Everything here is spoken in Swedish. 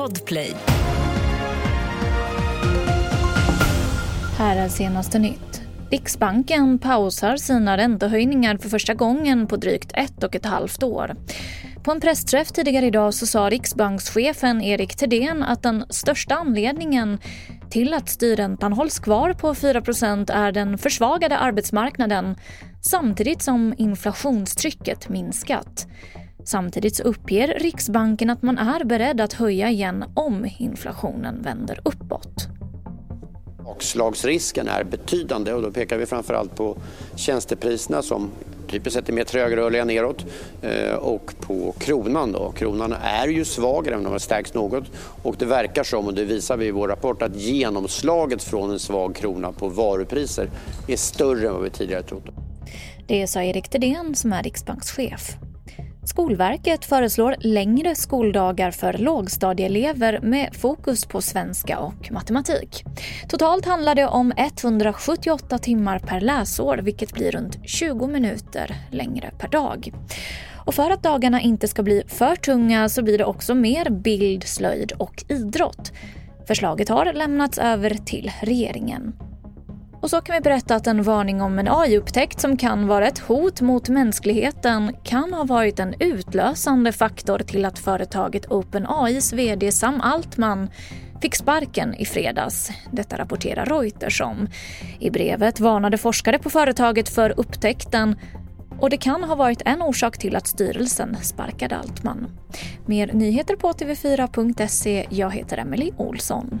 Podplay. Här är senaste nytt. Riksbanken pausar sina räntehöjningar för första gången på drygt ett och ett halvt år. På en pressträff tidigare idag så sa riksbankschefen Erik Thedéen att den största anledningen till att styrräntan hålls kvar på 4% är den försvagade arbetsmarknaden samtidigt som inflationstrycket minskat. Samtidigt så uppger Riksbanken att man är beredd att höja igen om inflationen vänder uppåt. Bakslagsrisken är betydande och då pekar vi framförallt på tjänstepriserna som typiskt sett är mer trögrörliga neråt eh, och på kronan. Då. Kronan är ju svag, även om den har stärkts något. Och det verkar som, och det visar vi i vår rapport, att genomslaget från en svag krona på varupriser är större än vad vi tidigare trodde. Det sa Erik Thedéen som är riksbankschef. Skolverket föreslår längre skoldagar för lågstadieelever med fokus på svenska och matematik. Totalt handlar det om 178 timmar per läsår vilket blir runt 20 minuter längre per dag. Och för att dagarna inte ska bli för tunga så blir det också mer bild, slöjd och idrott. Förslaget har lämnats över till regeringen. Och så kan vi berätta att en varning om en AI-upptäckt som kan vara ett hot mot mänskligheten kan ha varit en utlösande faktor till att företaget OpenAIs VD Sam Altman fick sparken i fredags. Detta rapporterar Reuters om. I brevet varnade forskare på företaget för upptäckten och det kan ha varit en orsak till att styrelsen sparkade Altman. Mer nyheter på tv4.se. Jag heter Emily Olsson.